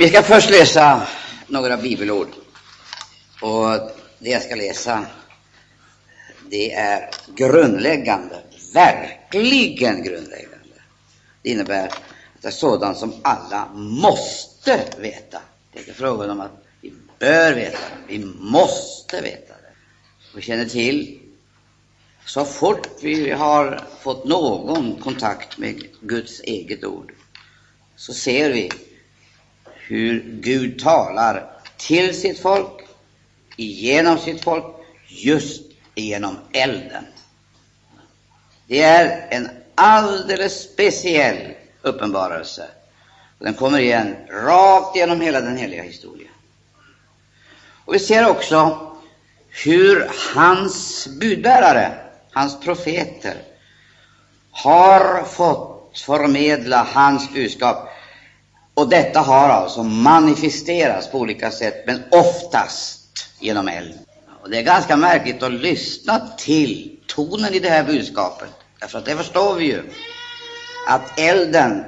Vi ska först läsa några bibelord. Och det jag ska läsa, det är grundläggande, verkligen grundläggande. Det innebär att det är sådant som alla måste veta. Det är inte frågan om att vi bör veta det, vi måste veta det. Vi känner till, så fort vi har fått någon kontakt med Guds eget ord, så ser vi hur Gud talar till sitt folk, genom sitt folk, just genom elden. Det är en alldeles speciell uppenbarelse. Den kommer igen rakt genom hela den heliga historien. Och vi ser också hur hans budbärare, hans profeter, har fått förmedla hans budskap och detta har alltså manifesterats på olika sätt, men oftast genom eld. Och det är ganska märkligt att lyssna till tonen i det här budskapet, därför att det förstår vi ju att elden,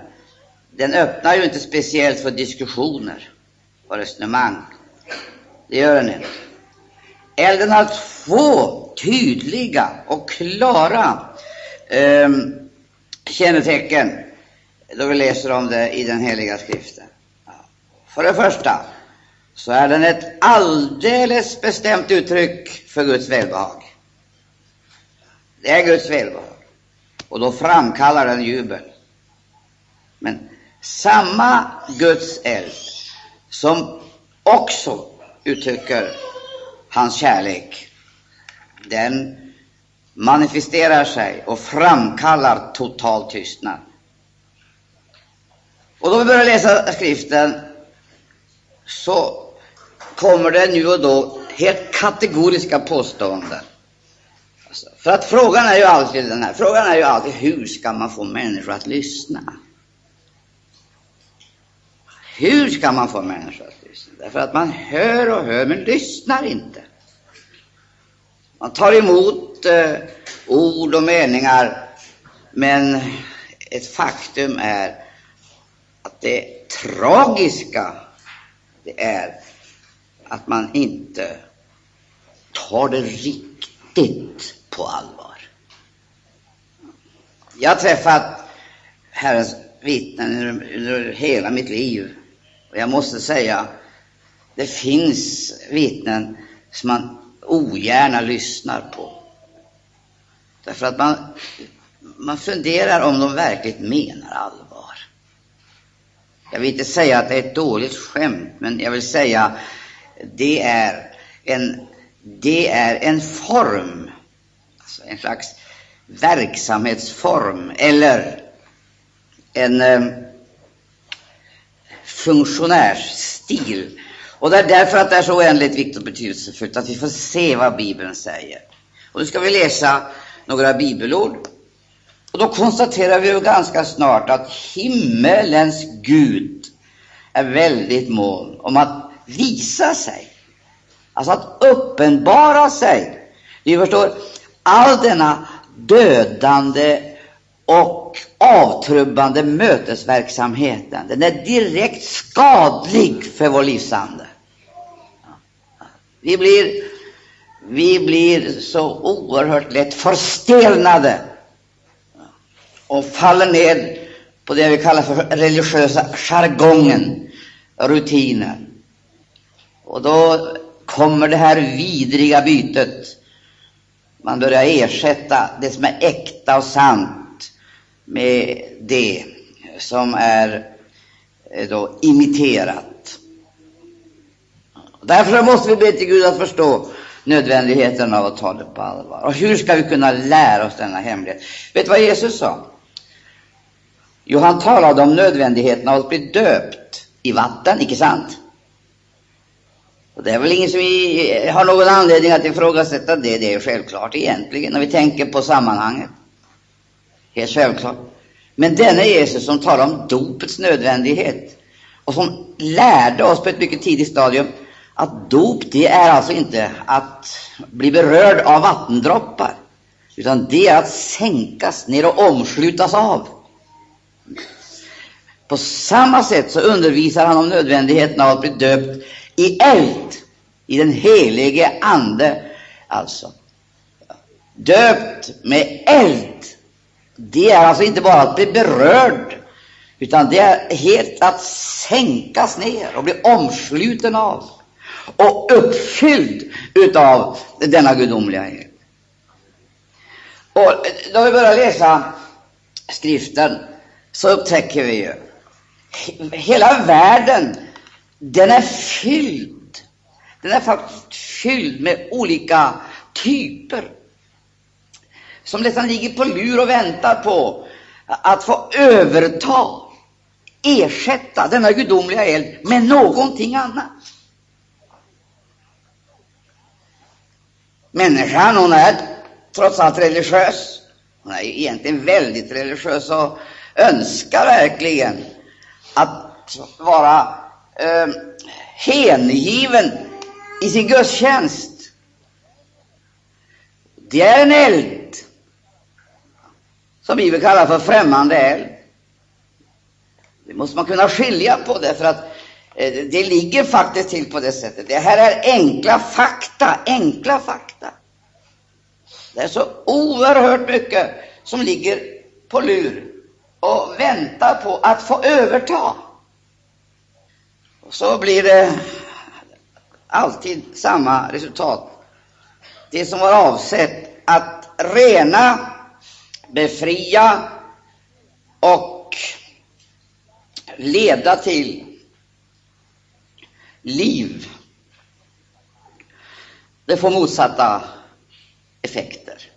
den öppnar ju inte speciellt för diskussioner och resonemang. Det gör den inte. Elden har två tydliga och klara eh, kännetecken då vi läser om det i den heliga skriften. För det första så är den ett alldeles bestämt uttryck för Guds välbehag. Det är Guds välbehag, och då framkallar den jubel. Men samma Guds eld som också uttrycker hans kärlek, den manifesterar sig och framkallar total tystnad. Och då vi börjar läsa skriften så kommer det nu och då helt kategoriska påståenden. Alltså, för att frågan är ju alltid den här, frågan är ju alltid hur ska man få människor att lyssna? Hur ska man få människor att lyssna? Därför att man hör och hör, men lyssnar inte. Man tar emot eh, ord och meningar, men ett faktum är det tragiska det är att man inte tar det riktigt på allvar. Jag har träffat Herrens vittnen under hela mitt liv och jag måste säga, det finns vittnen som man ogärna lyssnar på. Därför att man, man funderar om de verkligen menar allvar. Jag vill inte säga att det är ett dåligt skämt, men jag vill säga det är en, det är en form, alltså en slags verksamhetsform eller en eh, funktionärsstil. Och det är därför att det är så oändligt viktigt och betydelsefullt att vi får se vad Bibeln säger. Och nu ska vi läsa några bibelord och då konstaterar vi ju ganska snart att himmelens Gud är väldigt mån om att visa sig, alltså att uppenbara sig. Ni förstår, all denna dödande och avtrubbande mötesverksamheten, den är direkt skadlig för vår livsande. Vi blir, vi blir så oerhört lätt förstelnade och faller ned på det vi kallar för religiösa jargongen, rutinen. Och då kommer det här vidriga bytet. Man börjar ersätta det som är äkta och sant med det som är eh, då imiterat. Därför måste vi be till Gud att förstå nödvändigheten av att ta det på allvar. Och hur ska vi kunna lära oss denna hemlighet? Vet du vad Jesus sa? Jo, han talade om nödvändigheten av att bli döpt i vatten, icke sant? Och det är väl ingen som har någon anledning att ifrågasätta det. Det är självklart egentligen, när vi tänker på sammanhanget. Helt självklart. Men denne Jesus som talar om dopets nödvändighet och som lärde oss på ett mycket tidigt stadium att dop, det är alltså inte att bli berörd av vattendroppar, utan det är att sänkas ner och omslutas av. På samma sätt så undervisar han om nödvändigheten av att bli döpt i eld, i den helige Ande, alltså. Döpt med eld. Det är alltså inte bara att bli berörd, utan det är helt att sänkas ner och bli omsluten av och uppfylld utav denna gudomliga eld. Och då vi börjar läsa skriften så upptäcker vi ju hela världen, den är fylld. Den är faktiskt fylld med olika typer som nästan ligger på lur och väntar på att få överta, ersätta denna gudomliga eld med någonting annat. Människan, hon är trots allt religiös. Hon är egentligen väldigt religiös och önskar verkligen att vara eh, hängiven i sin gudstjänst. Det är en eld som vi vill kalla för främmande eld. Det måste man kunna skilja på det, för att eh, det ligger faktiskt till på det sättet. Det här är enkla fakta, enkla fakta. Det är så oerhört mycket som ligger på lur och väntar på att få överta. Och så blir det alltid samma resultat. Det som var avsett att rena, befria och leda till liv, det får motsatta effekter.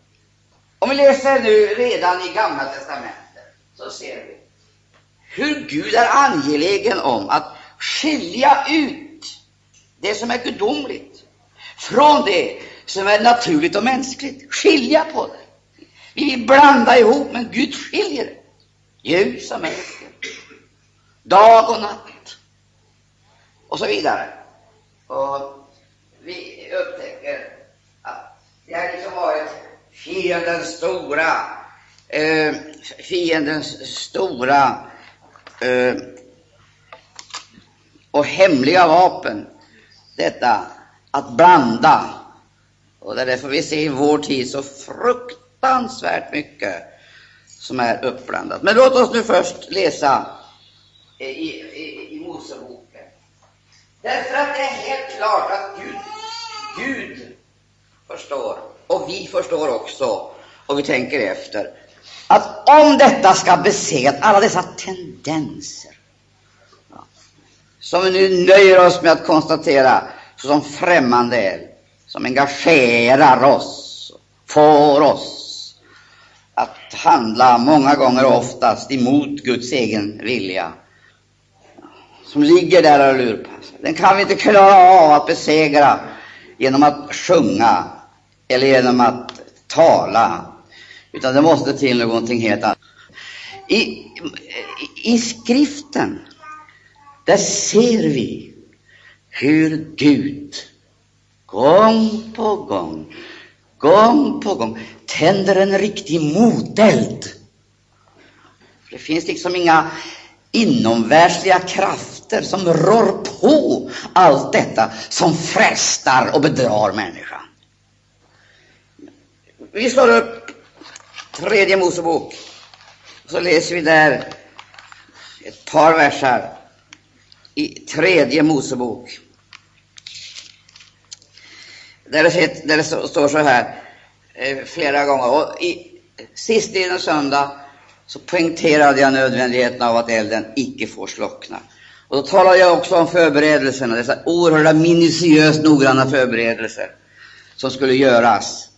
Om vi läser nu redan i Gamla testamentet så ser vi hur Gud är angelägen om att skilja ut det som är gudomligt från det som är naturligt och mänskligt. Skilja på det. Vi vill blanda ihop, men Gud skiljer det. Ljus och mörker, dag och natt och så vidare. Och vi upptäcker att det har liksom varit fiendens stora eh, fiendens stora eh, och hemliga vapen, detta att blanda. Och det är därför vi ser i vår tid så fruktansvärt mycket som är uppblandat. Men låt oss nu först läsa eh, i, i, i Moseboken. Därför att det är helt klart att Gud, Gud förstår, och vi förstår också, och vi tänker efter, att om detta ska besegra alla dessa tendenser, ja, som vi nu nöjer oss med att konstatera som främmande är, som engagerar oss, får oss att handla många gånger och oftast emot Guds egen vilja, som ligger där och lurpassar. Den kan vi inte klara av att besegra genom att sjunga eller genom att tala utan det måste till någonting helt annat. I, i, I skriften, där ser vi hur Gud gång på gång, gång på gång tänder en riktig moteld. Det finns liksom inga inomvärldsliga krafter som rår på allt detta som frestar och bedrar människan. Vi slår upp Tredje Mosebok. Så läser vi där ett par versar i Tredje Mosebok. Där det, där det står så här eh, flera gånger. Och i sistleden söndag så poängterade jag nödvändigheten av att elden icke får slockna. Och då talade jag också om förberedelserna, dessa oerhörda minutiöst noggranna förberedelser som skulle göras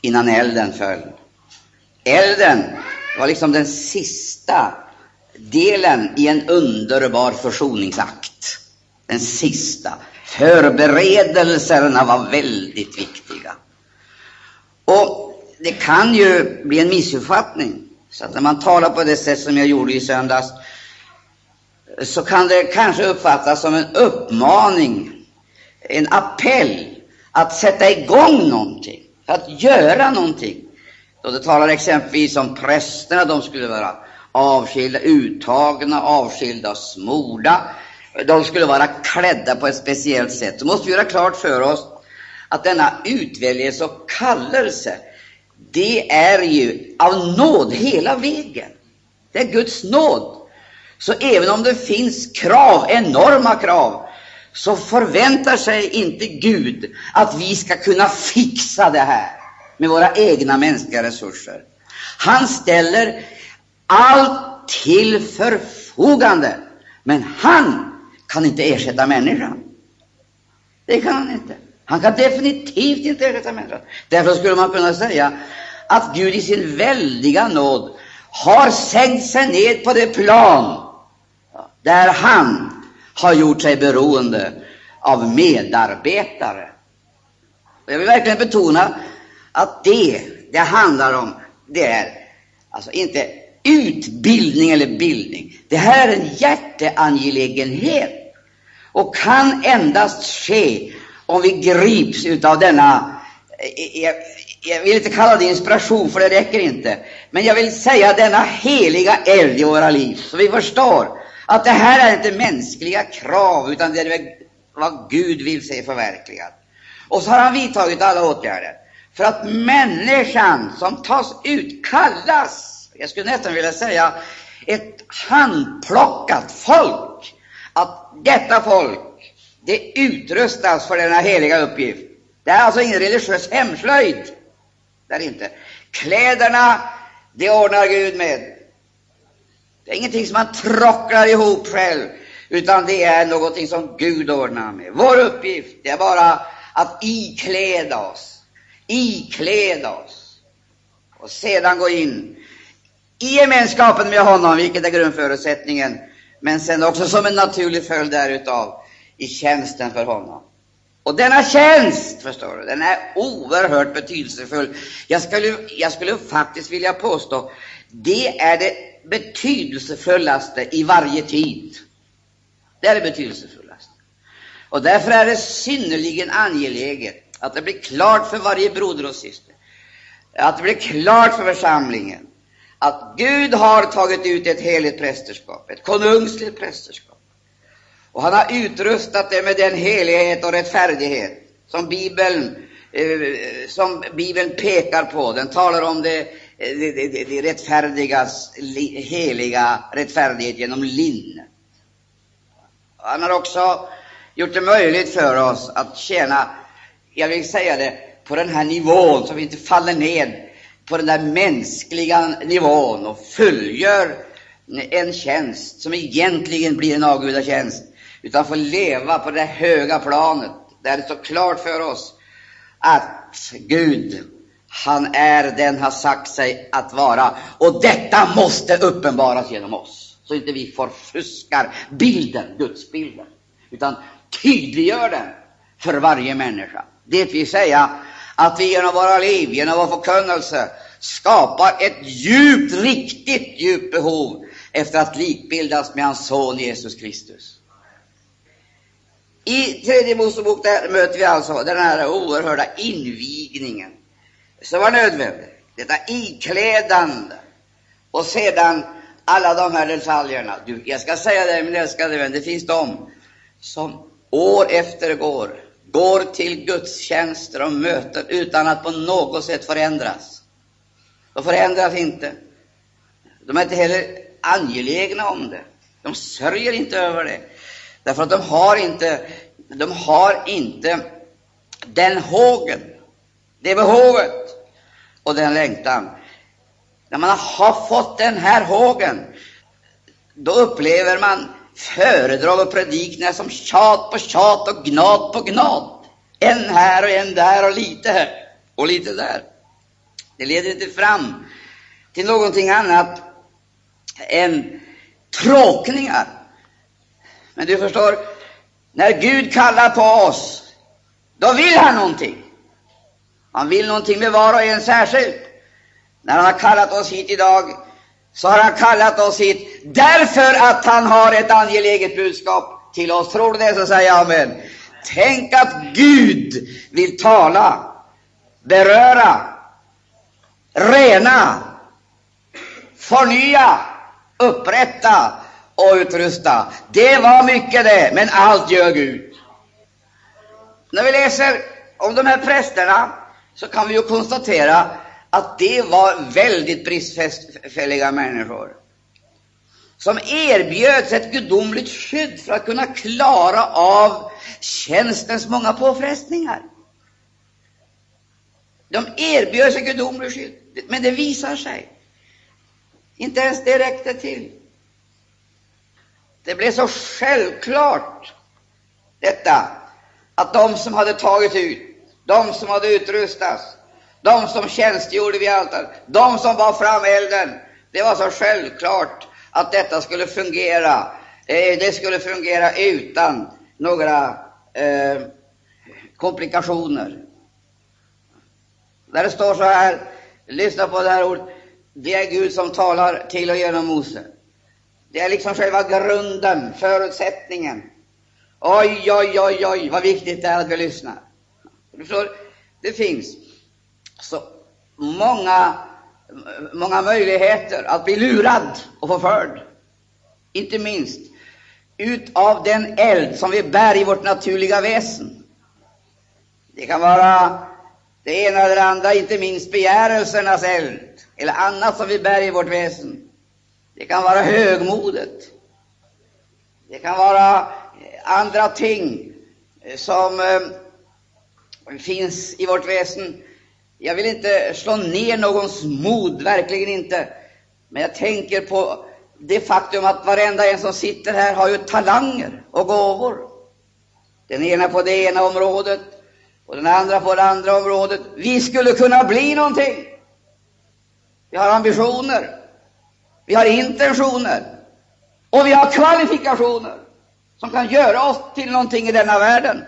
innan elden föll. Elden var liksom den sista delen i en underbar försoningsakt. Den sista. Förberedelserna var väldigt viktiga. Och det kan ju bli en missuppfattning. Så att när man talar på det sätt som jag gjorde i söndags så kan det kanske uppfattas som en uppmaning, en appell att sätta igång någonting, att göra någonting. Då det talar exempelvis om prästerna, de skulle vara avskilda, uttagna, avskilda, och smorda. De skulle vara klädda på ett speciellt sätt. Så måste vi göra klart för oss att denna utväljelse och kallelse, det är ju av nåd hela vägen. Det är Guds nåd. Så även om det finns krav, enorma krav, så förväntar sig inte Gud att vi ska kunna fixa det här med våra egna mänskliga resurser. Han ställer allt till förfogande, men han kan inte ersätta människan. Det kan han inte. Han kan definitivt inte ersätta människan. Därför skulle man kunna säga att Gud i sin väldiga nåd har sänkt sig ned på det plan där han har gjort sig beroende av medarbetare. Jag vill verkligen betona att det det handlar om, det är alltså inte utbildning eller bildning. Det här är en hjärteangelägenhet och kan endast ske om vi grips av denna, jag, jag vill inte kalla det inspiration, för det räcker inte, men jag vill säga denna heliga eld i våra liv, så vi förstår att det här är inte mänskliga krav, utan det är vad Gud vill se förverkligat. Och så har han vidtagit alla åtgärder för att människan som tas ut kallas, jag skulle nästan vilja säga ett handplockat folk, att detta folk, det utrustas för denna heliga uppgift. Det är alltså ingen religiös hemslöjd. Det är inte. Kläderna, det ordnar Gud med. Det är ingenting som man trocklar ihop själv, utan det är någonting som Gud ordnar med. Vår uppgift det är bara att ikläda oss, ikläda oss och sedan gå in i gemenskapen med honom, vilket är grundförutsättningen, men sen också som en naturlig följd därutav i tjänsten för honom. Och denna tjänst, förstår du, den är oerhört betydelsefull. Jag skulle, jag skulle faktiskt vilja påstå, det är det betydelsefullaste i varje tid. Det är det betydelsefullaste. Och därför är det synnerligen angeläget att det blir klart för varje broder och syster, att det blir klart för församlingen, att Gud har tagit ut ett heligt prästerskap, ett konungsligt prästerskap. Och han har utrustat det med den helighet och rättfärdighet som Bibeln, eh, som Bibeln pekar på. Den talar om det eh, det, det, de rättfärdigas heliga rättfärdighet genom linnet. Han har också gjort det möjligt för oss att tjäna, jag vill säga det, på den här nivån, så vi inte faller ned på den där mänskliga nivån och fullgör en tjänst som egentligen blir en avgudatjänst, utan får leva på det höga planet, där det står klart för oss att Gud han är den har sagt sig att vara, och detta måste uppenbaras genom oss, så inte vi förfuskar bilden, Gudsbilden, utan tydliggör den för varje människa. Det vill säga att vi genom våra liv, genom vår förkunnelse, skapar ett djupt, riktigt djupt behov efter att likbildas med hans son Jesus Kristus. I tredje Mosebok där möter vi alltså den här oerhörda invigningen som var nödvändig. Detta iklädande och sedan alla de här detaljerna. Du, jag ska säga det, min älskade vän, det finns de som år efter år går till gudstjänster och möten utan att på något sätt förändras. De förändras inte. De är inte heller angelägna om det. De sörjer inte över det, därför att de har inte, de har inte den hågen, det behovet och den längtan. När man har fått den här hågen, då upplever man föredrag och predikningar som tjat på tjat och gnat på gnat. En här och en där och lite här och lite där. Det leder inte fram till någonting annat än tråkningar. Men du förstår, när Gud kallar på oss, då vill han någonting. Han vill någonting med var och en särskilt. När han har kallat oss hit idag, så har han kallat oss hit därför att han har ett angeläget budskap till oss. Tror du det, så säger jag amen. Tänk att Gud vill tala, beröra, rena, förnya upprätta och utrusta. Det var mycket det, men allt gör Gud. När vi läser om de här prästerna så kan vi ju konstatera att det var väldigt bristfälliga människor som erbjöds ett gudomligt skydd för att kunna klara av tjänstens många påfrestningar. De erbjöds ett gudomligt skydd, men det visar sig inte ens det räckte till. Det blev så självklart detta att de som hade tagit ut, de som hade utrustats, de som tjänstgjorde vid altaret, de som bar fram elden, det var så självklart att detta skulle fungera. Eh, det skulle fungera utan några eh, komplikationer. Där det står så här, lyssna på det här ordet, det är Gud som talar till och genom Mose. Det är liksom själva grunden, förutsättningen. Oj, oj, oj, oj, vad viktigt det är att vi lyssnar. Du förstår, det finns så många, många möjligheter att bli lurad och förförd. Inte minst utav den eld som vi bär i vårt naturliga väsen. Det kan vara det ena eller det andra, inte minst begärelsernas eld, eller annat som vi bär i vårt väsen. Det kan vara högmodet. Det kan vara andra ting eh, som eh, finns i vårt väsen. Jag vill inte slå ner någons mod, verkligen inte. Men jag tänker på det faktum att varenda en som sitter här har ju talanger och gåvor. Den ena på det ena området och den andra på det andra området. Vi skulle kunna bli någonting. Vi har ambitioner, vi har intentioner och vi har kvalifikationer som kan göra oss till någonting i denna världen.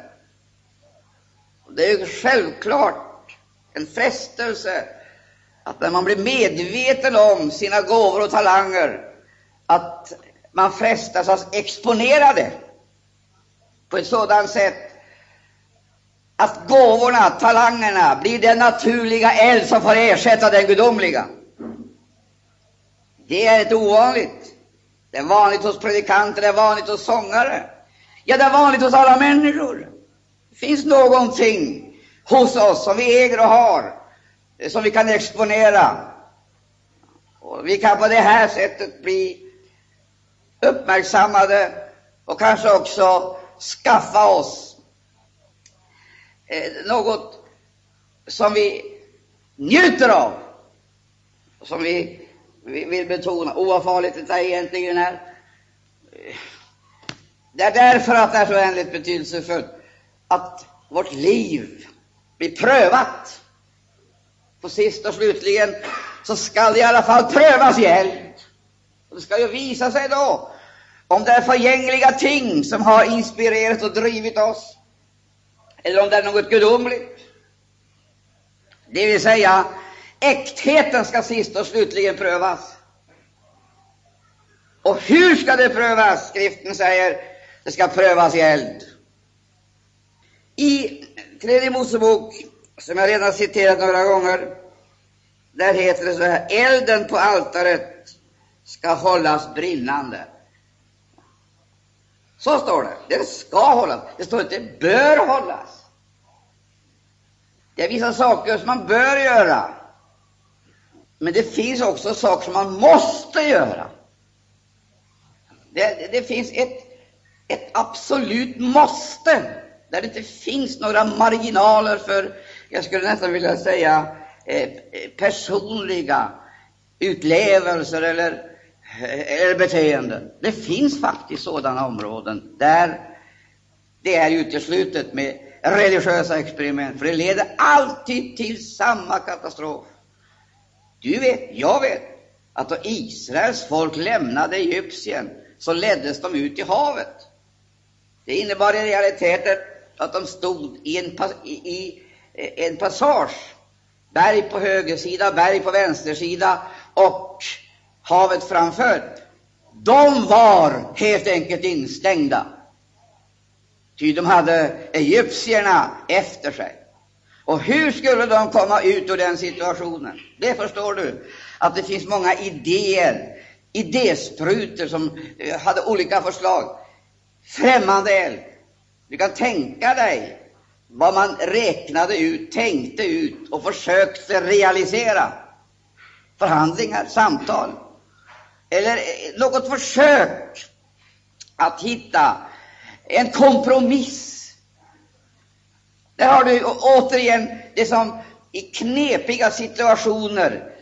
Det är ju självklart en frestelse att när man blir medveten om sina gåvor och talanger, att man frestas att exponera det på ett sådant sätt att gåvorna, talangerna, blir den naturliga eld som får ersätta den gudomliga. Det är inte ovanligt. Det är vanligt hos predikanter, det är vanligt hos sångare. Ja, det är vanligt hos alla människor. Det finns någonting hos oss som vi äger och har, eh, som vi kan exponera. Och vi kan på det här sättet bli uppmärksammade och kanske också skaffa oss eh, något som vi njuter av, som vi vill betona, oh, oavfarligt det egentligen är. Eh, det är därför att det är så oändligt betydelsefullt att vårt liv bli prövat. På sist och slutligen så skall det i alla fall prövas i eld. Och det skall ju visa sig då om det är förgängliga ting som har inspirerat och drivit oss, eller om det är något gudomligt. Det vill säga, Äktheten ska sist och slutligen prövas. Och hur ska det prövas? Skriften säger det ska prövas i eld. I Tredje Mosebok, som jag redan citerat några gånger, där heter det så här, elden på altaret ska hållas brinnande. Så står det. Den ska hållas. Det står inte bör hållas. Det är vissa saker som man bör göra. Men det finns också saker som man måste göra. Det, det finns ett, ett absolut måste, där det inte finns några marginaler för, jag skulle nästan vilja säga, eh, personliga utlevelser eller, eh, eller beteenden. Det finns faktiskt sådana områden där det är uteslutet med religiösa experiment, för det leder alltid till samma katastrof. Du vet, jag vet, att då Israels folk lämnade Egypten så leddes de ut i havet. Det innebar i realiteten att de stod i en, i, eh, en passage, berg på höger sida, berg på vänster sida och havet framför. De var helt enkelt instängda, ty de hade egyptierna efter sig. Och hur skulle de komma ut ur den situationen? Det förstår du, att det finns många idéer idésprutor som eh, hade olika förslag. Främmande eld. Du kan tänka dig vad man räknade ut, tänkte ut och försökte realisera. Förhandlingar, samtal. Eller något försök att hitta en kompromiss. Där har du återigen det som i knepiga situationer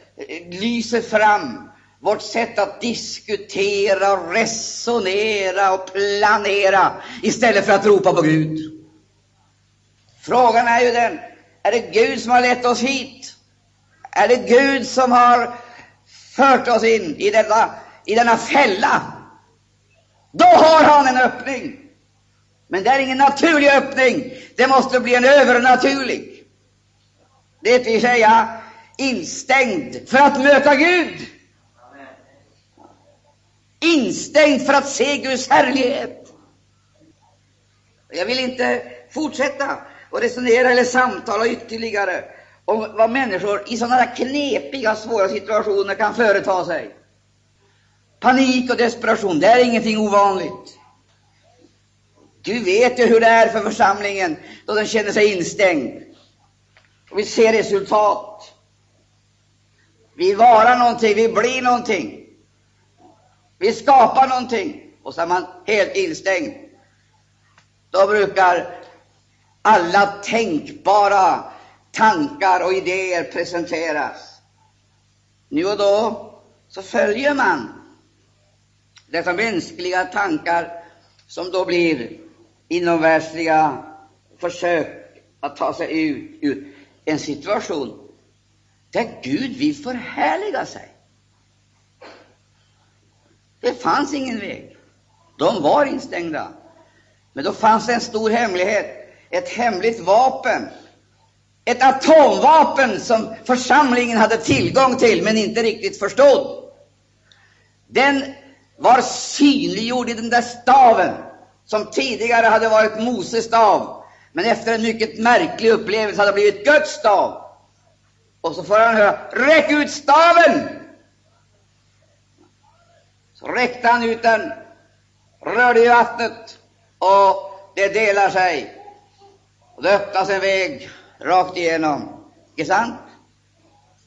lyser fram vårt sätt att diskutera, resonera och planera istället för att ropa på Gud. Frågan är ju den, är det Gud som har lett oss hit? Är det Gud som har fört oss in i, detta, i denna fälla? Då har han en öppning. Men det är ingen naturlig öppning, det måste bli en övernaturlig. Det vill säga instängd för att möta Gud. Instängd för att se Guds härlighet. Jag vill inte fortsätta och resonera eller samtala ytterligare om vad människor i sådana här knepiga, svåra situationer kan företa sig. Panik och desperation, det är ingenting ovanligt. Du vet ju hur det är för församlingen då den känner sig instängd och vi ser resultat. Vi varar någonting, vi blir någonting. Vi skapar någonting och så är man helt instängd. Då brukar alla tänkbara tankar och idéer presenteras. Nu och då så följer man dessa mänskliga tankar som då blir inomvärldsliga försök att ta sig ut ur en situation där Gud vill förhärliga sig. Det fanns ingen väg. De var instängda. Men då fanns det en stor hemlighet ett hemligt vapen, ett atomvapen som församlingen hade tillgång till men inte riktigt förstod. Den var synliggjord i den där staven som tidigare hade varit Moses stav, men efter en mycket märklig upplevelse hade blivit Guds stav. Och så får han höra ”Räck ut staven!” Räckte han ut den, rörde i vattnet och det delar sig och det öppnas en väg rakt igenom. Inte sant?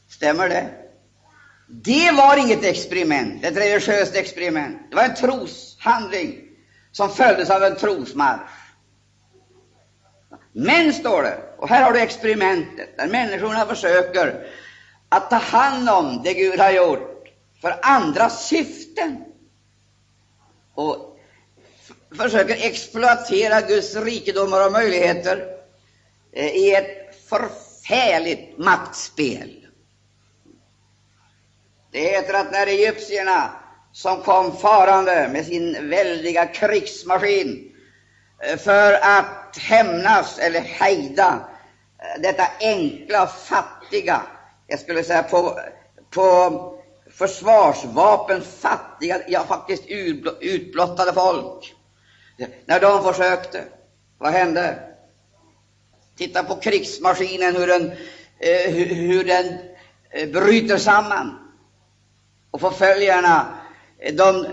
Stämmer det? Det var inget experiment, ett religiöst experiment. Det var en troshandling som följdes av en trosmarsch. Men, står det, och här har du experimentet, där människorna försöker att ta hand om det Gud har gjort för andra syften och försöker exploatera Guds rikedomar och möjligheter eh, i ett förfärligt maktspel. Det heter att när egyptierna, som kom farande med sin väldiga krigsmaskin eh, för att hämnas eller hejda eh, detta enkla, fattiga, jag skulle säga på, på försvarsvapen fattiga, ja faktiskt utblottade folk. När de försökte, vad hände? Titta på krigsmaskinen, hur den, eh, hur den eh, bryter samman. Och förföljarna, eh, de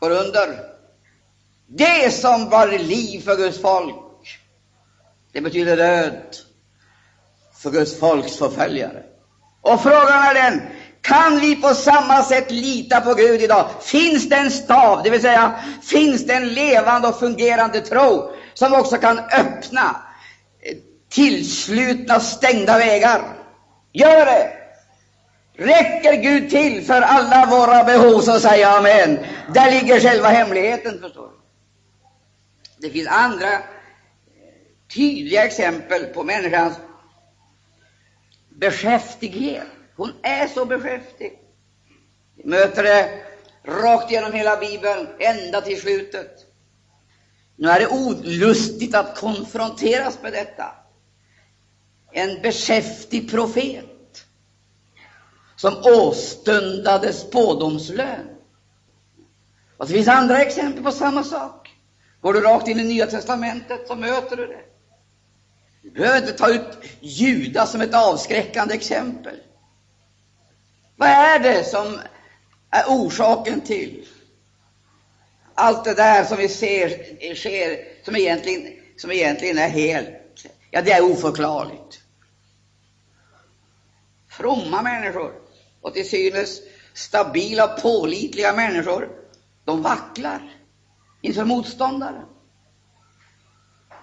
går under. Det som var liv för Guds folk, det betyder död för Guds folks förföljare. Och frågan är den, kan vi på samma sätt lita på Gud idag? Finns det en stav, det vill säga finns det en levande och fungerande tro som också kan öppna tillslutna stängda vägar. Gör det! Räcker Gud till för alla våra behov, så säger jag amen. Där ligger själva hemligheten, förstår du. Det finns andra eh, tydliga exempel på människans beskäftighet. Hon är så beskäftig. Vi möter det rakt genom hela Bibeln, ända till slutet. Nu är det olustigt att konfronteras med detta. En beskäftig profet som åstundade spådomslön. Och det finns andra exempel på samma sak. Går du rakt in i Nya testamentet så möter du det. Du behöver inte ta ut Judas som ett avskräckande exempel. Vad är det som är orsaken till allt det där som vi ser sker, som egentligen, som egentligen är helt, ja, det är oförklarligt. Fromma människor och till synes stabila, pålitliga människor, de vacklar inför motståndaren.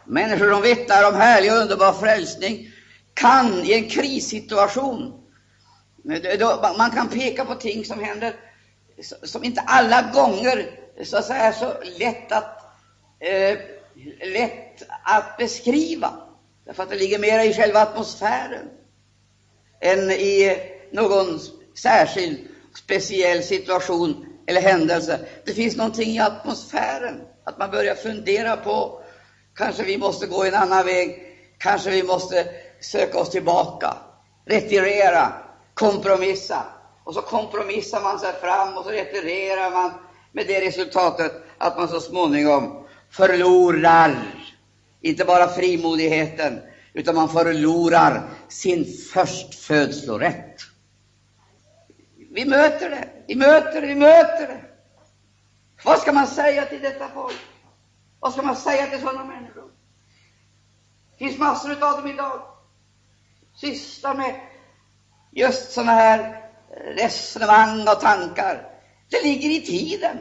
Människor som vittnar om härlig och underbar frälsning kan i en krissituation, man kan peka på ting som händer som inte alla gånger så att säga, är så lätt att, eh, lätt att beskriva, därför att det ligger mera i själva atmosfären än i någon särskild speciell situation eller händelse. Det finns någonting i atmosfären, att man börjar fundera på kanske vi måste gå en annan väg, kanske vi måste söka oss tillbaka, retirera, kompromissa. Och så kompromissar man sig fram och så retirerar man med det resultatet att man så småningom förlorar inte bara frimodigheten, utan man förlorar sin förstfödslorätt. Vi möter det, vi möter det, vi möter det. Vad ska man säga till detta folk? Vad ska man säga till sådana människor? Det finns massor av dem idag. Sysslar med just sådana här resonemang och tankar. Det ligger i tiden.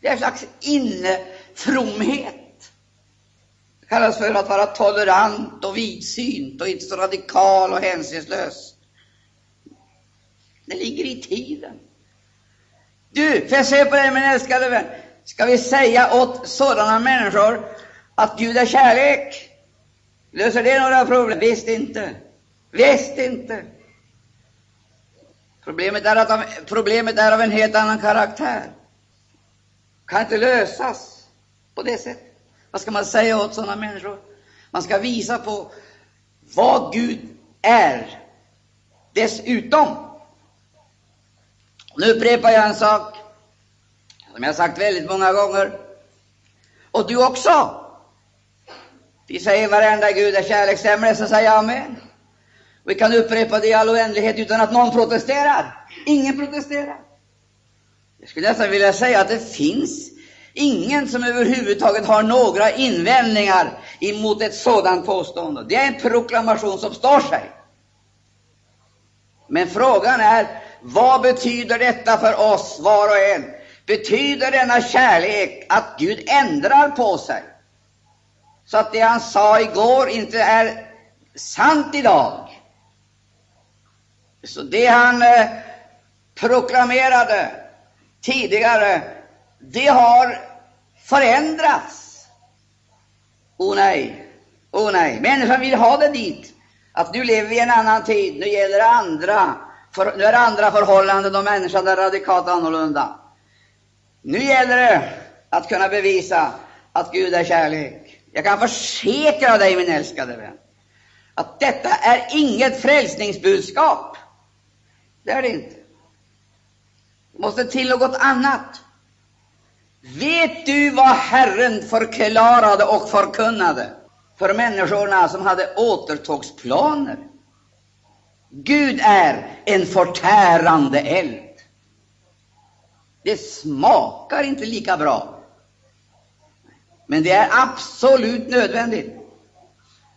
Det är en slags innefromhet. Det kallas för att vara tolerant och vidsynt och inte så radikal och hänsynslös. Det ligger i tiden. Du, får jag säga på dig, min älskade vän, ska vi säga åt sådana människor att Gud är kärlek? Löser det några problem? Visst inte. Visst inte. Problemet är, att problemet är av en helt annan karaktär. Kan inte lösas på det sättet. Vad ska man säga åt sådana människor? Man ska visa på vad Gud är dessutom. Nu upprepar jag en sak som jag sagt väldigt många gånger, och du också. Vi säger varenda Gud är kärleksämne, så säger jag amen. Vi kan upprepa det i all oändlighet utan att någon protesterar. Ingen protesterar. Jag skulle nästan vilja säga att det finns ingen som överhuvudtaget har några invändningar emot ett sådant påstående. Det är en proklamation som står sig. Men frågan är, vad betyder detta för oss var och en? Betyder denna kärlek att Gud ändrar på sig? Så att det han sa igår inte är sant idag? Så det han eh, proklamerade tidigare, det har förändrats. O oh, nej, o oh, nej. Människan vill ha det dit, att nu lever vi i en annan tid, nu gäller det andra, för, nu är det andra förhållanden och människan är radikalt annorlunda. Nu gäller det att kunna bevisa att Gud är kärlek. Jag kan försäkra dig, min älskade vän, att detta är inget frälsningsbudskap. Det är det inte. Det måste till något annat. Vet du vad Herren förklarade och förkunnade för människorna som hade återtågsplaner? Gud är en förtärande eld. Det smakar inte lika bra, men det är absolut nödvändigt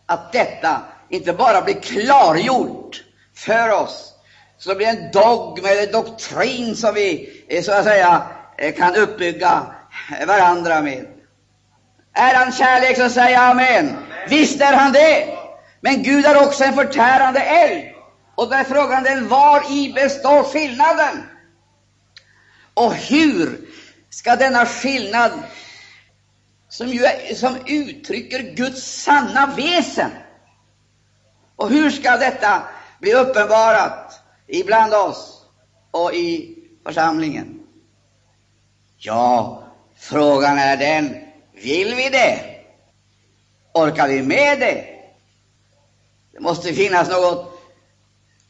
att detta inte bara blir klargjort för oss så det blir en dogm eller doktrin som vi eh, så att säga eh, kan uppbygga varandra med. Är han kärlek, så säger jag amen. Visst är han det. Men Gud är också en förtärande eld. Och då är frågan den, var i består skillnaden? Och hur ska denna skillnad, som, ju är, som uttrycker Guds sanna väsen, och hur ska detta bli uppenbarat? ibland oss och i församlingen? Ja, frågan är den, vill vi det? Orkar vi med det? Det måste finnas något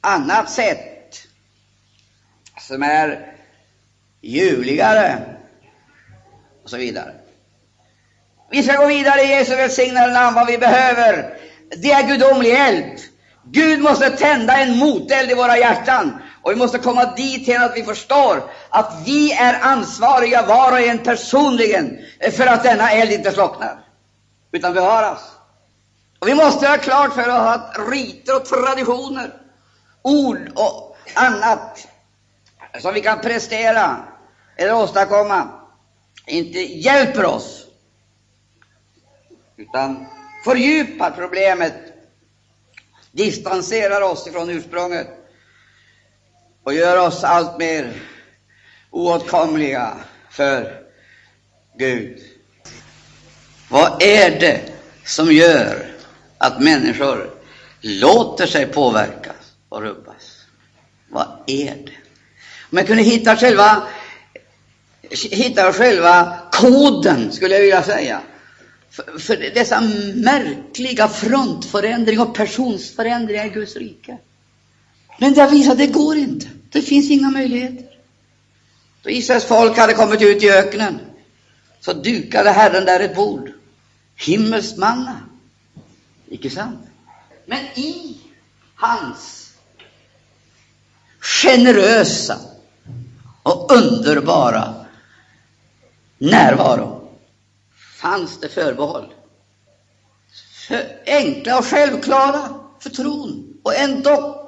annat sätt som är ljuvligare och så vidare. Vi ska gå vidare i Jesu välsignade namn. Vad vi behöver, det är gudomlig eld. Gud måste tända en moteld i våra hjärtan Och vi måste komma dit till att vi förstår att vi är ansvariga var och en personligen för att denna eld inte slocknar, utan bevaras. Och vi måste ha klart för oss att riter och traditioner, ord och annat som vi kan prestera eller åstadkomma inte hjälper oss, utan fördjupar problemet, distanserar oss ifrån ursprunget och gör oss allt mer oåtkomliga för Gud. Vad är det som gör att människor låter sig påverkas och rubbas? Vad är det? Om jag kunde hitta själva, hitta själva koden, skulle jag vilja säga, för, för dessa märkliga frontförändringar och personsförändringar i Guds rike. Men det har visat att det går inte. Det finns inga möjligheter. Då Israels folk hade kommit ut i öknen, så dukade Herren där ett bord. Himmelsmanna. Icke sant? Men i hans generösa och underbara närvaro fanns det förbehåll. För enkla och självklara för tron. Och ändå,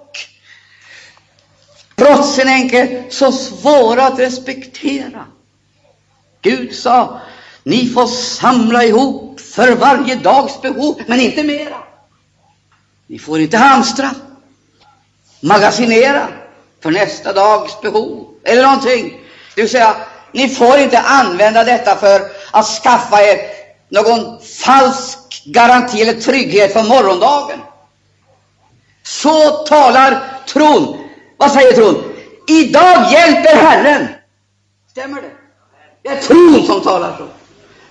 trots sin enkelhet, så svåra att respektera. Gud sa, ni får samla ihop för varje dags behov, men inte mera. Ni får inte hamstra, magasinera för nästa dags behov eller någonting. Det vill säga, ni får inte använda detta för att skaffa er någon falsk garanti eller trygghet för morgondagen. Så talar tron. Vad säger tron? Idag hjälper Herren. Stämmer det? Det är tron som talar så.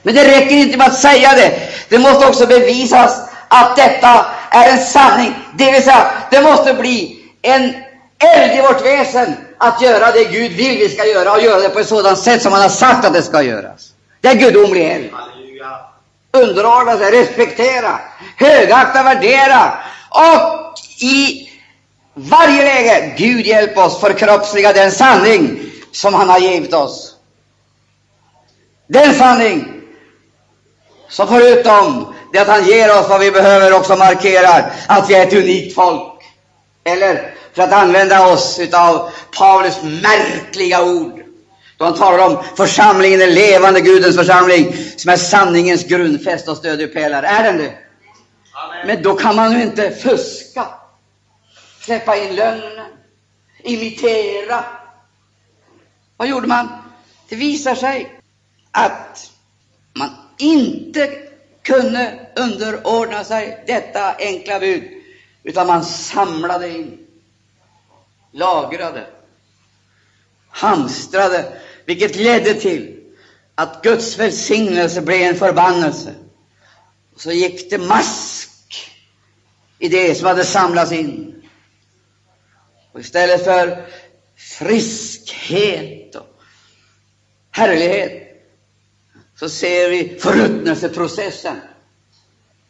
Men det räcker inte med att säga det. Det måste också bevisas att detta är en sanning. Det vill säga, det måste bli en eld i vårt väsen att göra det Gud vill vi ska göra och göra det på ett sådant sätt som han har sagt att det ska göras. Det är gudomlig. Underordna sig, respektera, högakta, värdera och i varje läge, Gud hjälp oss förkroppsliga den sanning som han har givit oss. Den sanning som förutom det att han ger oss vad vi behöver också markerar att vi är ett unikt folk. Eller för att använda oss av Paulus märkliga ord, han talar om församlingen, den levande Gudens församling, som är sanningens grundfäste och stödjepelare. Är den det? Amen. Men då kan man ju inte fuska, släppa in lögnen, imitera. Vad gjorde man? Det visar sig att man inte kunde underordna sig detta enkla bud, utan man samlade in lagrade, hamstrade, vilket ledde till att Guds välsignelse blev en förbannelse. Så gick det mask i det som hade samlats in. Och istället för friskhet och härlighet så ser vi förruttnelseprocessen.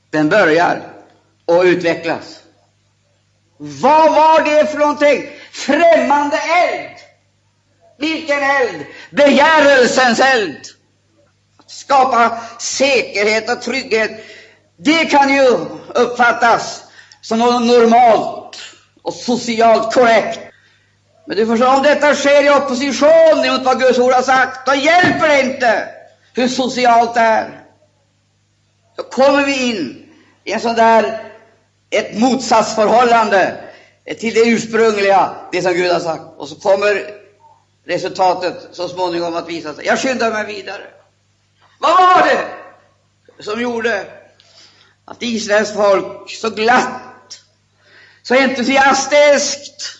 Den börjar och utvecklas. Vad var det för någonting? Främmande eld! Vilken eld? Begärelsens eld! Att skapa säkerhet och trygghet, det kan ju uppfattas som något normalt och socialt korrekt. Men du förstår, om detta sker i opposition mot vad Guds ord har sagt, då hjälper det inte hur socialt det är. Då kommer vi in i en sån där, ett motsatsförhållande till det ursprungliga, det som Gud har sagt. Och så kommer resultatet så småningom att visa sig. Jag skyndar mig vidare. Vad var det som gjorde att Israels folk så glatt, så entusiastiskt,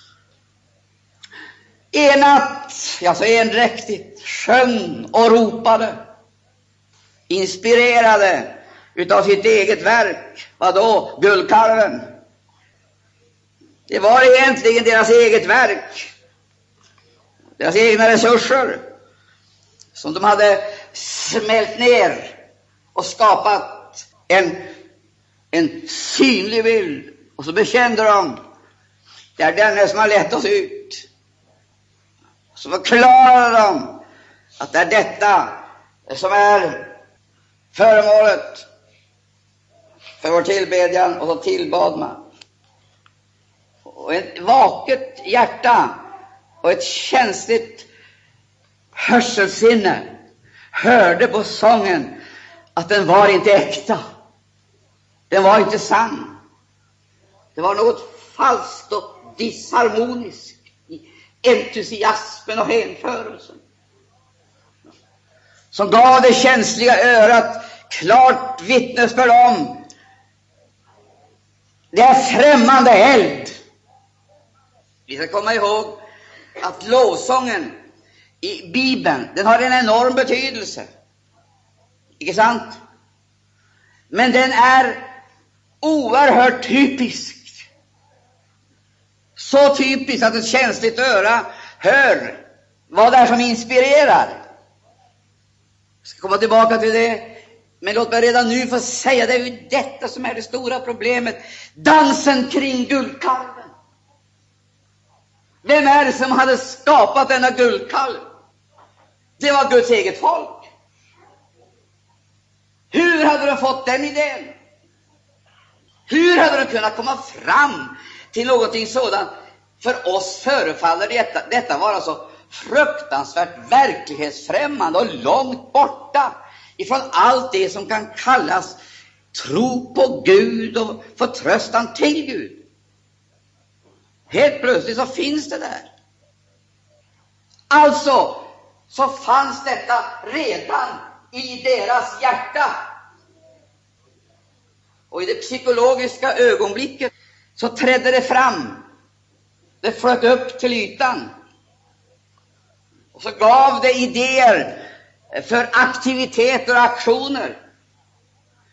enat, ja, så endräktigt sjöng och ropade, inspirerade utav sitt eget verk. Vad då? Guldkalven. Det var egentligen deras eget verk, deras egna resurser, som de hade smält ner och skapat en, en synlig bild. Och så bekände de, det är denne som har lett oss ut så förklarade de att det är detta som är föremålet för vår tillbedjan, och så tillbad man. Och ett vaket hjärta och ett känsligt hörselsinne hörde på sången att den var inte äkta. Den var inte sann. Det var något falskt och disharmoniskt i entusiasmen och hänförelsen som gav det känsliga örat klart vittnesbörd om det är främmande eld. Vi ska komma ihåg att lovsången i Bibeln den har en enorm betydelse. Icke sant? Men den är oerhört typisk. Så typisk att ett känsligt öra hör vad det är som inspirerar. Jag ska komma tillbaka till det. Men låt mig redan nu få säga det är ju detta som är det stora problemet. Dansen kring guldkalven. Vem är det som hade skapat denna guldkalv? Det var Guds eget folk. Hur hade de fått den idén? Hur hade de kunnat komma fram till någonting sådant? För oss förefaller detta, detta vara så fruktansvärt verklighetsfrämmande och långt borta ifrån allt det som kan kallas tro på Gud och förtröstan till Gud. Helt plötsligt så finns det där. Alltså så fanns detta redan i deras hjärta. Och i det psykologiska ögonblicket så trädde det fram. Det flöt upp till ytan. Och så gav det idéer för aktiviteter och aktioner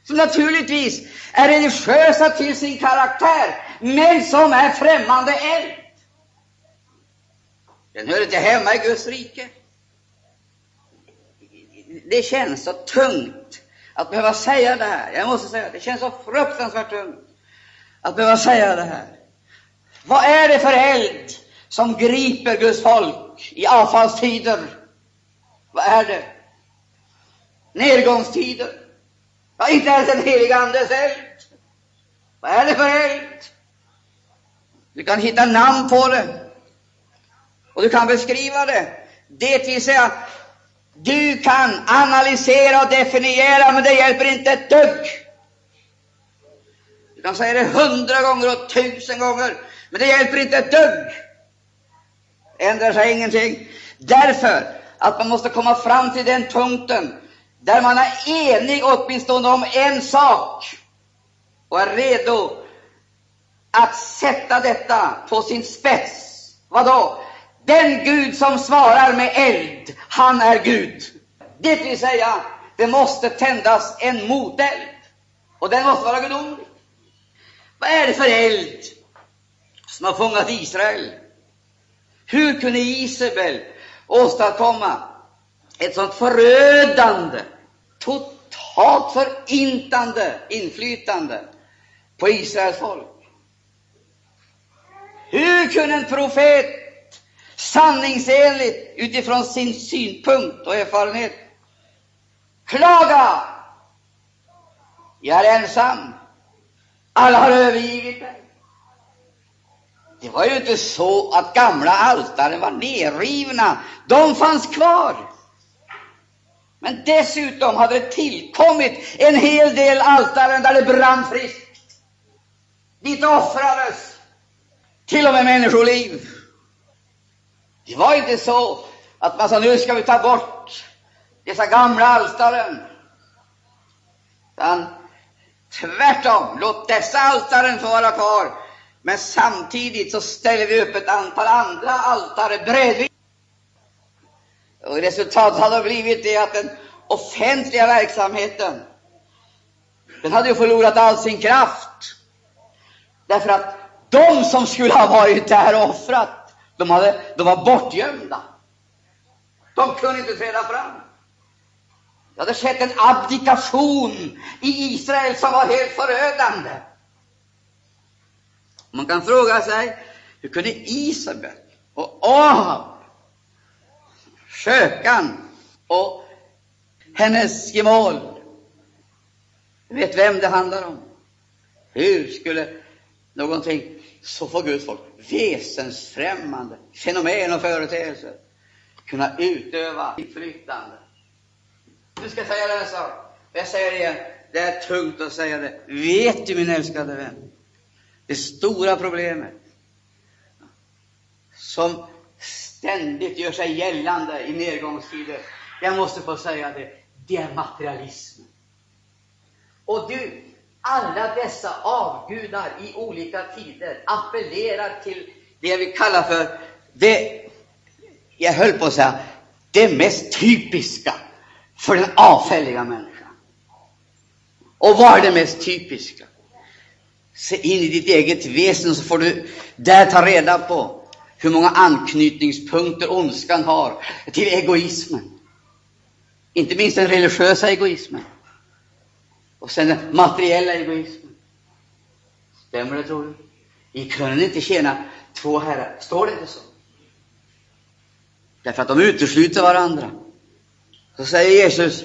som naturligtvis är religiösa till sin karaktär, men som är främmande eld. Den hör inte hemma i Guds rike. Det känns så tungt att behöva säga det här. Jag måste säga det känns så fruktansvärt tungt att behöva säga det här. Vad är det för eld som griper Guds folk i avfallstider? Vad är det? Nedgångstider? Ja, inte ens en helig Andes eld. Vad är det för eld? Du kan hitta namn på det och du kan beskriva det. Det vill säga, du kan analysera och definiera, men det hjälper inte ett dugg. Du kan säga det hundra gånger och tusen gånger, men det hjälper inte ett dugg. Ändrar sig ingenting. Därför att man måste komma fram till den punkten där man är enig åtminstone om en sak och är redo att sätta detta på sin spets. Vad då? Den Gud som svarar med eld, han är Gud. Det vill säga, det måste tändas en moteld, och den måste vara gudomlig. Vad är det för eld som har fångat Israel? Hur kunde Isabel åstadkomma ett sånt förödande, totalt förintande inflytande på Israels folk? Hur kunde en profet sanningsenligt utifrån sin synpunkt och erfarenhet klaga? Jag är ensam. Alla har övergivit mig. Det var ju inte så att gamla altaren var nerrivna. De fanns kvar. Men dessutom hade det tillkommit en hel del altaren där det brann friskt. Dit offrades till och med människoliv. Det var inte så att man sa nu ska vi ta bort dessa gamla altaren. Utan tvärtom, låt dessa altaren få vara kvar. Men samtidigt så ställer vi upp ett antal andra altare bredvid. Och resultatet hade blivit det att den offentliga verksamheten, den hade ju förlorat all sin kraft. Därför att de som skulle ha varit där och offrat, de, hade, de var bortgömda. De kunde inte träda fram. Det hade skett en abdikation i Israel som var helt förödande. Man kan fråga sig, hur kunde Isabel och Ahab skökan och hennes gemål. Vet vem det handlar om. Hur skulle någonting så får Guds folk väsensfrämmande fenomen och företeelser kunna utöva inflytande. Du ska säga det en sak. Jag säger det igen. Det är tungt att säga det. Vet du, min älskade vän, det stora problemet som ständigt gör sig gällande i nedgångstider, jag måste få säga det, det är materialismen. Och du, alla dessa avgudar i olika tider appellerar till det vi kallar för det, jag höll på att säga, det mest typiska för den avfälliga människan. Och vad är det mest typiska? Se in i ditt eget väsen så får du där ta reda på hur många anknytningspunkter ondskan har till egoismen. Inte minst den religiösa egoismen. Och sen den materiella egoismen. Stämmer det, tror du? Vi kunde inte tjäna två herrar. Står det inte så? Därför att de utesluter varandra. Så säger Jesus,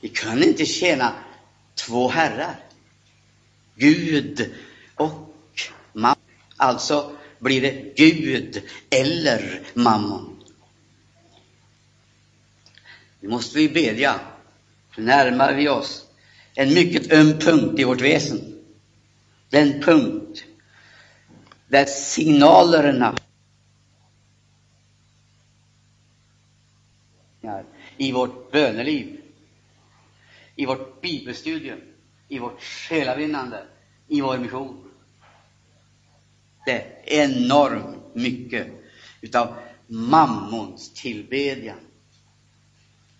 vi kunde inte tjäna två herrar. Gud och mammon. Alltså blir det Gud eller mammon. Nu måste vi bedja, Nu närmar vi oss en mycket öm punkt i vårt väsen. Den punkt där signalerna i vårt böneliv, i vårt bibelstudium, i vårt själavinnande, i vår mission. Det är enormt mycket utav mammons tillbedjan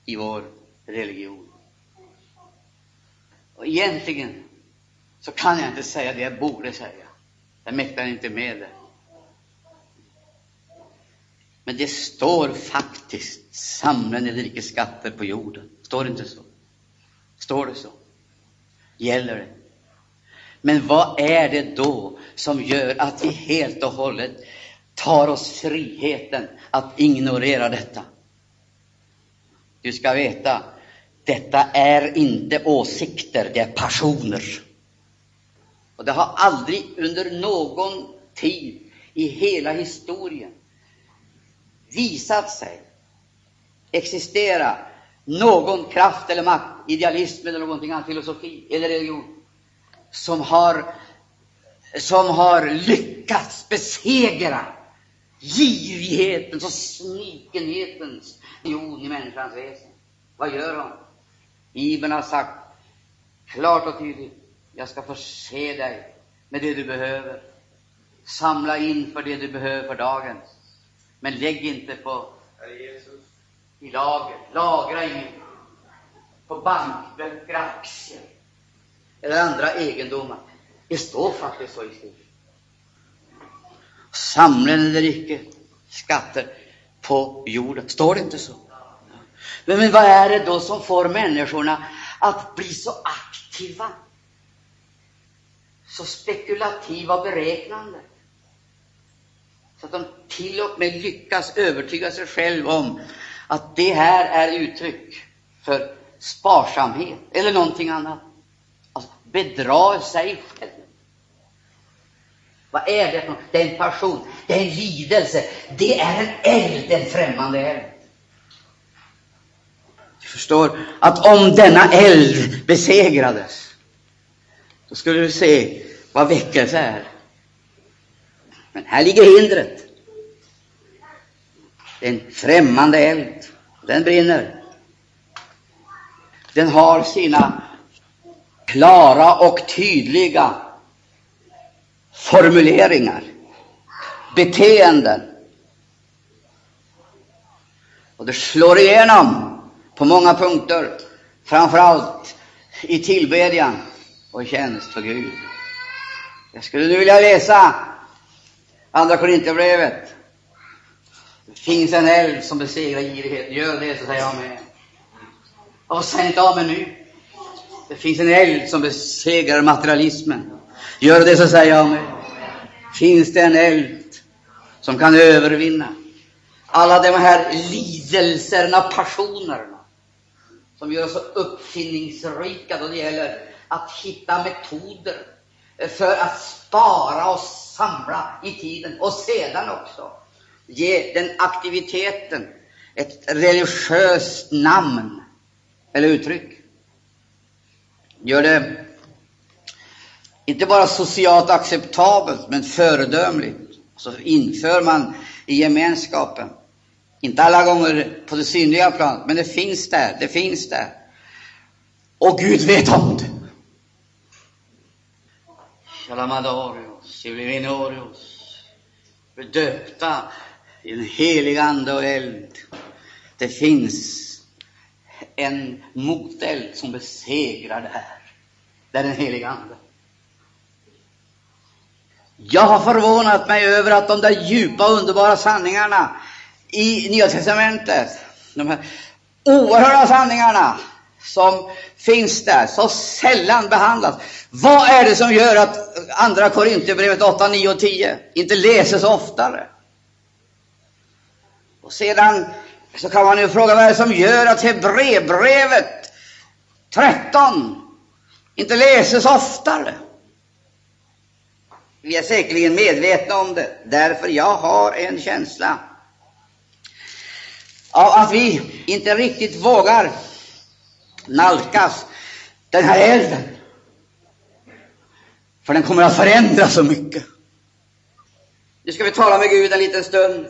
i vår religion. Och egentligen så kan jag inte säga det jag borde säga. Jag mäktar inte med det. Men det står faktiskt samla ni rikes skatter på jorden. Står det inte så? Står det så? Gäller det? Men vad är det då som gör att vi helt och hållet tar oss friheten att ignorera detta? Du ska veta, detta är inte åsikter, det är passioner. Och det har aldrig under någon tid i hela historien visat sig existera någon kraft eller makt, idealism eller någonting annat, filosofi eller religion, som har, som har lyckats besegra girighetens och snikenhetens religion i människans väsen. Vad gör hon? Bibeln har sagt klart och tydligt, jag ska förse dig med det du behöver. Samla in för det du behöver för dagen. Men lägg inte på i lager, lagra inget på bankböcker, aktier eller andra egendomar. Det står faktiskt så i skriften. Samla eller icke skatter på jorden. Står det inte så? Men, men vad är det då som får människorna att bli så aktiva? Så spekulativa och beräknande? Så att de till och med lyckas övertyga sig själv om att det här är uttryck för sparsamhet eller någonting annat. Alltså bedra sig själv. Vad är det för Det är en passion, det är en lidelse, det är en eld, en främmande eld. Du förstår att om denna eld besegrades, då skulle du se vad väckelse är. Men här ligger hindret. En främmande eld. Den brinner. Den har sina klara och tydliga formuleringar, beteenden. Och det slår igenom på många punkter, framför allt i tillbedjan och tjänst för Gud. Jag skulle nu vilja läsa Andra Korinthierbrevet det finns en eld som besegrar girighet. Gör det, så säger jag med. Och säg inte av mig nu. Det finns en eld som besegrar materialismen. Gör det, så säger jag med. Finns det en eld som kan övervinna alla de här lidelserna, passionerna, som gör oss så uppfinningsrika då det gäller att hitta metoder för att spara och samla i tiden och sedan också ge den aktiviteten ett religiöst namn eller uttryck. Gör det inte bara socialt acceptabelt, men föredömligt. Så inför man i gemenskapen. Inte alla gånger på det synliga planet, men det finns där. Det finns där. Och Gud vet om det. Shalamadarios, Julivinorios, döpta i den helig Ande och eld. Det finns en moteld som besegrar det här. Det är den heliga Ande. Jag har förvånat mig över att de där djupa, underbara sanningarna i Nya testamentet, de här oerhörda sanningarna som finns där, så sällan behandlas. Vad är det som gör att Andra Korinthierbrevet 8, 9 och 10 inte läses oftare? Och sedan så kan man ju fråga vad är det som gör att Hebreerbrevet 13 inte läses oftare? Vi är säkerligen medvetna om det, därför jag har en känsla av att vi inte riktigt vågar nalkas den här elden. För den kommer att förändra så mycket. Nu ska vi tala med Gud en liten stund.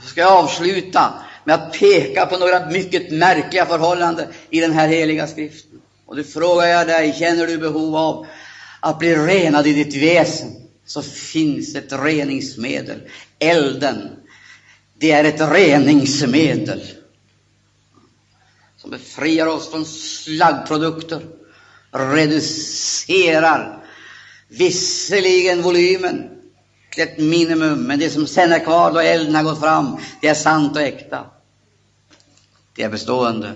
Så ska jag avsluta med att peka på några mycket märkliga förhållanden i den här heliga skriften. Och då frågar jag dig, känner du behov av att bli renad i ditt väsen, så finns ett reningsmedel. Elden, det är ett reningsmedel som befriar oss från slaggprodukter, reducerar visserligen volymen till ett minimum, men det som sen är kvar då elden har gått fram, det är sant och äkta. Det är bestående.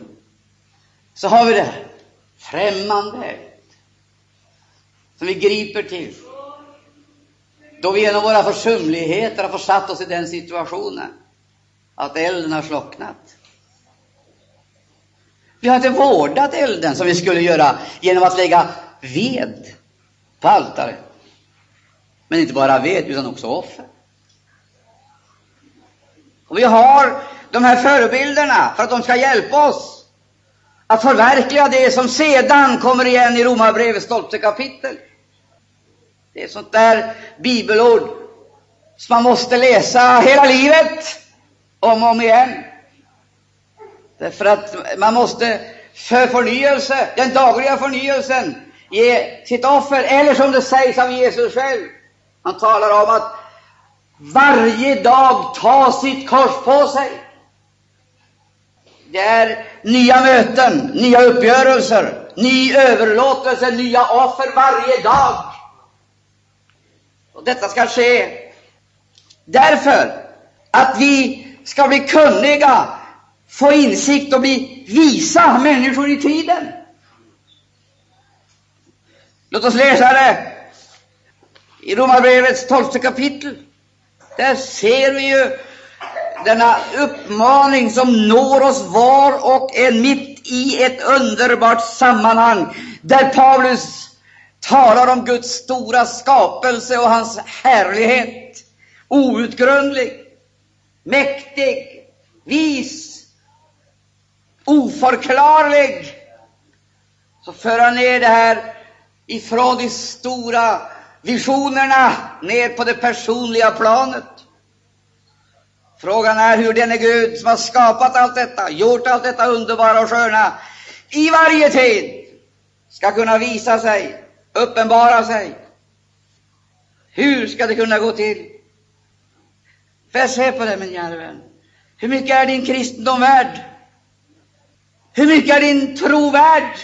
Så har vi det främmande som vi griper till. Då vi genom våra försumligheter har försatt oss i den situationen att elden har slocknat. Vi har inte vårdat elden som vi skulle göra genom att lägga ved på altaret. Men inte bara ved, utan också offer. Och vi har de här förebilderna för att de ska hjälpa oss att förverkliga det som sedan kommer igen i Romarbrevets tolfte kapitel. Det är sånt där bibelord som man måste läsa hela livet, om och om igen. Därför att man måste för förnyelse, den dagliga förnyelsen, ge sitt offer, eller som det sägs av Jesus själv. Han talar om att varje dag ta sitt kors på sig. Det är nya möten, nya uppgörelser, ny överlåtelse, nya offer varje dag. Och detta ska ske därför att vi ska bli kunniga, få insikt och bli visa människor i tiden. Låt oss läsa det i Romarbrevets tolfte kapitel. Där ser vi ju denna uppmaning som når oss var och en mitt i ett underbart sammanhang, där Paulus talar om Guds stora skapelse och hans härlighet. Outgrundlig, mäktig, vis, oförklarlig. Så för han ner det här ifrån de stora visionerna ner på det personliga planet. Frågan är hur denne Gud som har skapat allt detta, gjort allt detta underbara och sköna, i varje tid ska kunna visa sig uppenbara sig. Hur ska det kunna gå till? Får jag se på det, min kära vän? Hur mycket är din kristendom värd? Hur mycket är din tro värd?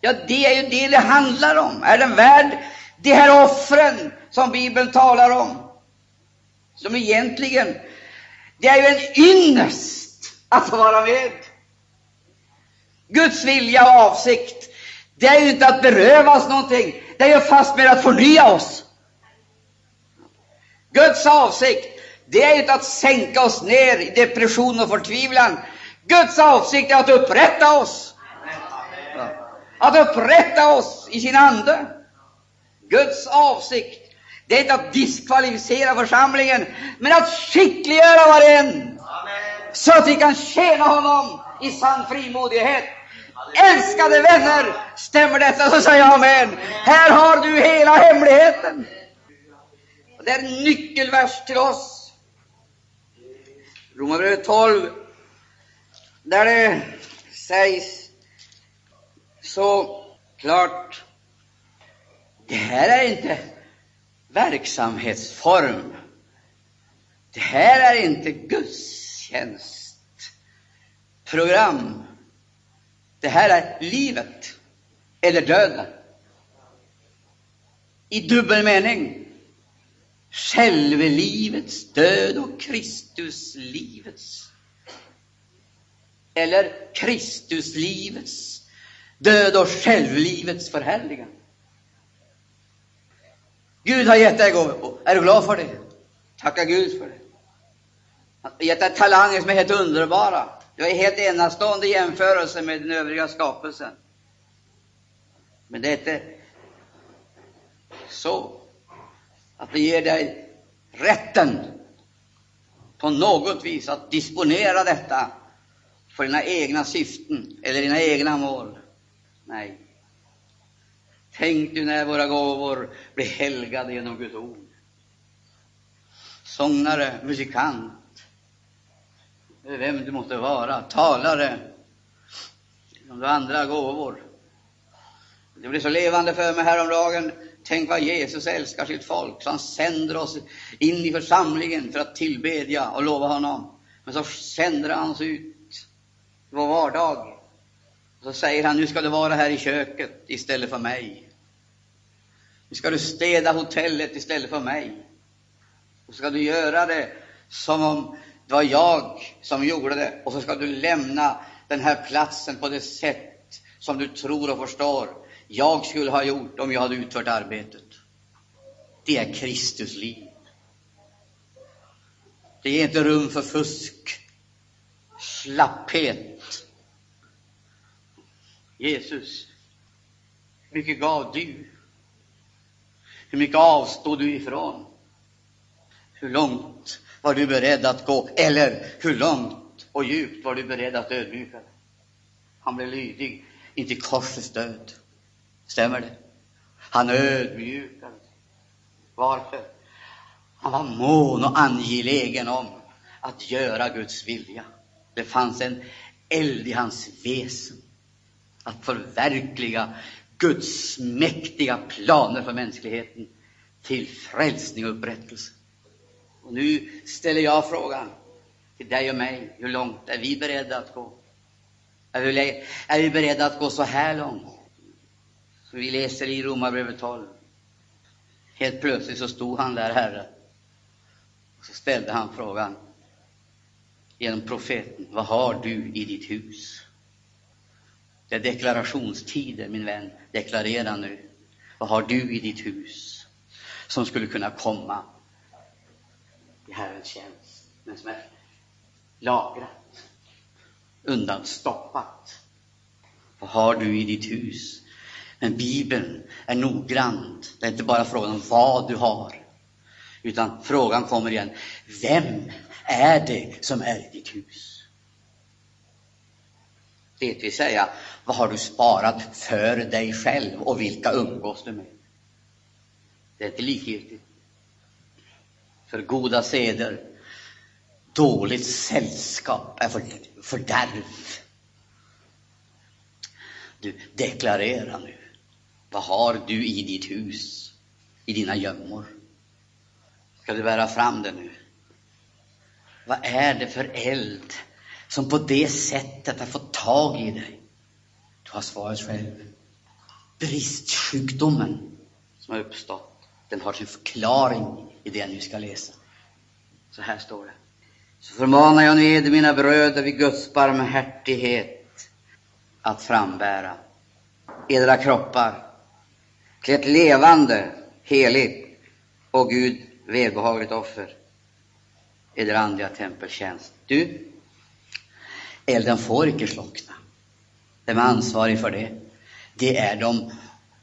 Ja, det är ju det det handlar om. Är den värd de här offren som Bibeln talar om? Som egentligen, det är ju en ynnest att få vara med. Guds vilja och avsikt det är ju inte att berövas någonting, det är ju fast med att förnya oss. Guds avsikt, det är inte att sänka oss ner i depression och förtvivlan. Guds avsikt är att upprätta oss. Att upprätta oss i sin ande. Guds avsikt, det är inte att diskvalificera församlingen, men att skickliggöra var en. Så att vi kan tjäna honom i sann frimodighet. Älskade vänner, stämmer detta så säger jag amen. Här har du hela hemligheten. Det är en nyckelvers till oss. Romarbrevet 12, där det sägs så klart det här är inte verksamhetsform. Det här är inte gudstjänstprogram. Det här är livet eller döden. I dubbel mening. Självlivets död och Kristuslivets. Eller Kristuslivets död och självlivets förhärligande. Gud har gett dig gåvor. Är du glad för det? Tacka Gud för det. Han har gett dig talanger som är helt underbara. Du är helt enastående i jämförelse med den övriga skapelsen. Men det är inte så att det ger dig rätten på något vis att disponera detta för dina egna syften eller dina egna mål. Nej. Tänk du när våra gåvor blir helgade genom Guds ord. Sångare, musikant, vem du måste vara, talare, om du har andra gåvor. Det blev så levande för mig häromdagen. Tänk vad Jesus älskar sitt folk, så han sänder oss in i församlingen för att tillbedja och lova honom. Men så sänder han oss ut i vår vardag. Och så säger han, nu ska du vara här i köket istället för mig. Nu ska du städa hotellet istället för mig. Och så ska du göra det som om det var jag som gjorde det. Och så ska du lämna den här platsen på det sätt som du tror och förstår jag skulle ha gjort om jag hade utfört arbetet. Det är Kristus liv. Det ger inte rum för fusk, slapphet. Jesus, hur mycket gav du hur mycket avstod du ifrån? Hur långt var du beredd att gå? Eller hur långt och djupt var du beredd att ödmjuka dig? Han blev lydig intill korsets död. Stämmer det? Han ödmjukade Varför? Han var mån och angelägen om att göra Guds vilja. Det fanns en eld i hans väsen att förverkliga Guds mäktiga planer för mänskligheten till frälsning och upprättelse. Och nu ställer jag frågan till dig och mig, hur långt är vi beredda att gå? Är vi, är vi beredda att gå så här långt? Vi läser i Romarbrevet 12. Helt plötsligt så stod han där, Herre, och så ställde han frågan genom profeten, vad har du i ditt hus? Det är deklarationstider, min vän. Deklarera nu. Vad har du i ditt hus som skulle kunna komma i Herrens tjänst, men som är lagrat, undanstoppat? Vad har du i ditt hus? Men Bibeln är noggrann. Det är inte bara frågan om vad du har, utan frågan kommer igen. Vem är det som är i ditt hus? Det vill säga, vad har du sparat för dig själv och vilka umgås du med? Det är inte likgiltigt. För goda seder, dåligt sällskap är fördärv. Du, deklarera nu. Vad har du i ditt hus, i dina gömmor? Ska du bära fram det nu? Vad är det för eld som på det sättet har fått tag i dig? Du har svaret själv. Bristsjukdomen som har uppstått, den har sin förklaring i det jag nu ska läsa. Så här står det. Så förmanar jag nu eder, mina bröder vid Guds barmhärtighet att frambära edra kroppar till ett levande, heligt och Gud välbehagligt offer, i eder andliga tempeltjänst. Du, elden får icke slockna. Vem är ansvarig för det? Det är de,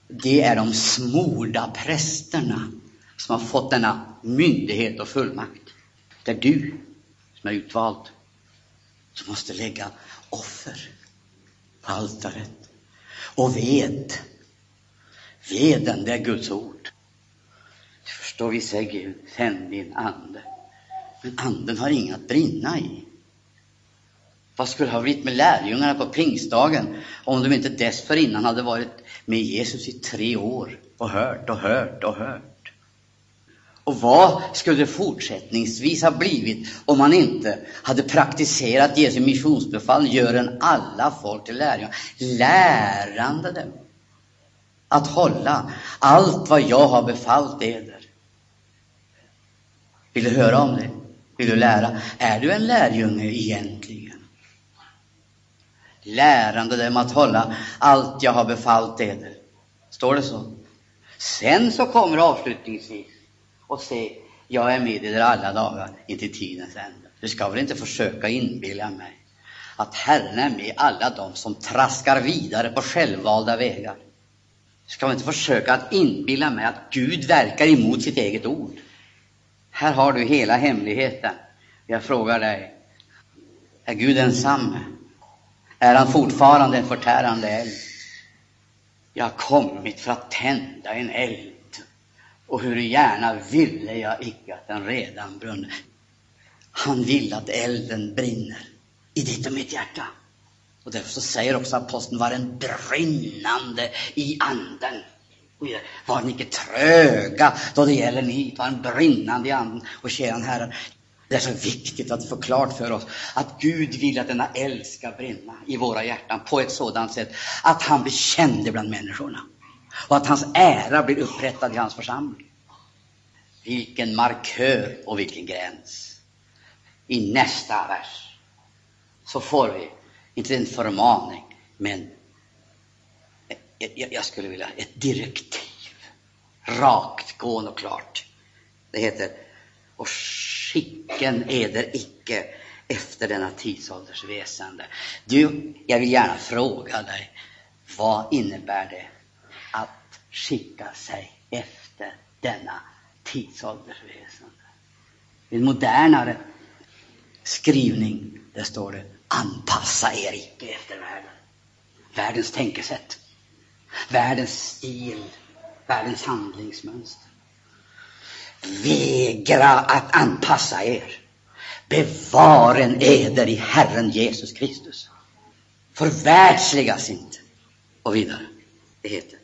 det är de smorda prästerna som har fått denna myndighet och fullmakt. Det är du som är utvald, som måste lägga offer på altaret. Och ved, veden, det är Guds ord. Du förstår, vi säger Gud, sänd din ande. Men anden har inget att brinna i. Vad skulle ha blivit med lärjungarna på pingstdagen om de inte dessförinnan hade varit med Jesus i tre år och hört och hört och hört? Och vad skulle det fortsättningsvis ha blivit om man inte hade praktiserat Jesu missionsbefall, gör en alla folk till lärjungar, lärande dem att hålla allt vad jag har befallt eder. Vill du höra om det? Vill du lära? Är du en lärjunge egentligen? Lärande dem att hålla allt jag har befallt eder. Står det så? Sen så kommer avslutningsvis och se, jag är med er alla dagar intill tidens ände. Du ska väl inte försöka inbilla mig att Herren är med alla dem som traskar vidare på självvalda vägar. Du ska väl inte försöka att inbilla mig att Gud verkar emot sitt eget ord. Här har du hela hemligheten. Jag frågar dig, är Gud ensam? Är han fortfarande en förtärande eld? Jag har kommit för att tända en eld och hur gärna ville jag icke att den redan brunne. Han vill att elden brinner i ditt och mitt hjärta. Och därför så säger också aposteln, var en brinnande i anden. Var ni icke tröga då det gäller nit, var en brinnande i anden och kära herrar, Det är så viktigt att få klart för oss att Gud vill att denna eld ska brinna i våra hjärtan på ett sådant sätt att han blir känd bland människorna och att hans ära blir upprättad i hans församling. Vilken markör och vilken gräns! I nästa vers så får vi, inte en förmaning, men jag skulle vilja ett direktiv. Rakt, gående och klart. Det heter och skicken eder icke efter denna tidsålders väsende. Du, jag vill gärna fråga dig, vad innebär det att skicka sig efter denna tidsålders väsende? I en modernare skrivning, där står det anpassa er icke efter världen. Världens tänkesätt, världens stil, världens handlingsmönster. Vägra att anpassa er. Bevaren eder i Herren Jesus Kristus. Förvärldsligas inte. Och vidare, det heter,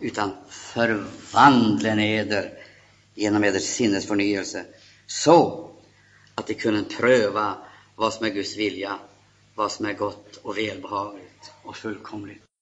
utan förvandlen eder genom eders sinnesförnyelse så att de kunde pröva vad som är Guds vilja, vad som är gott och välbehagligt och fullkomligt.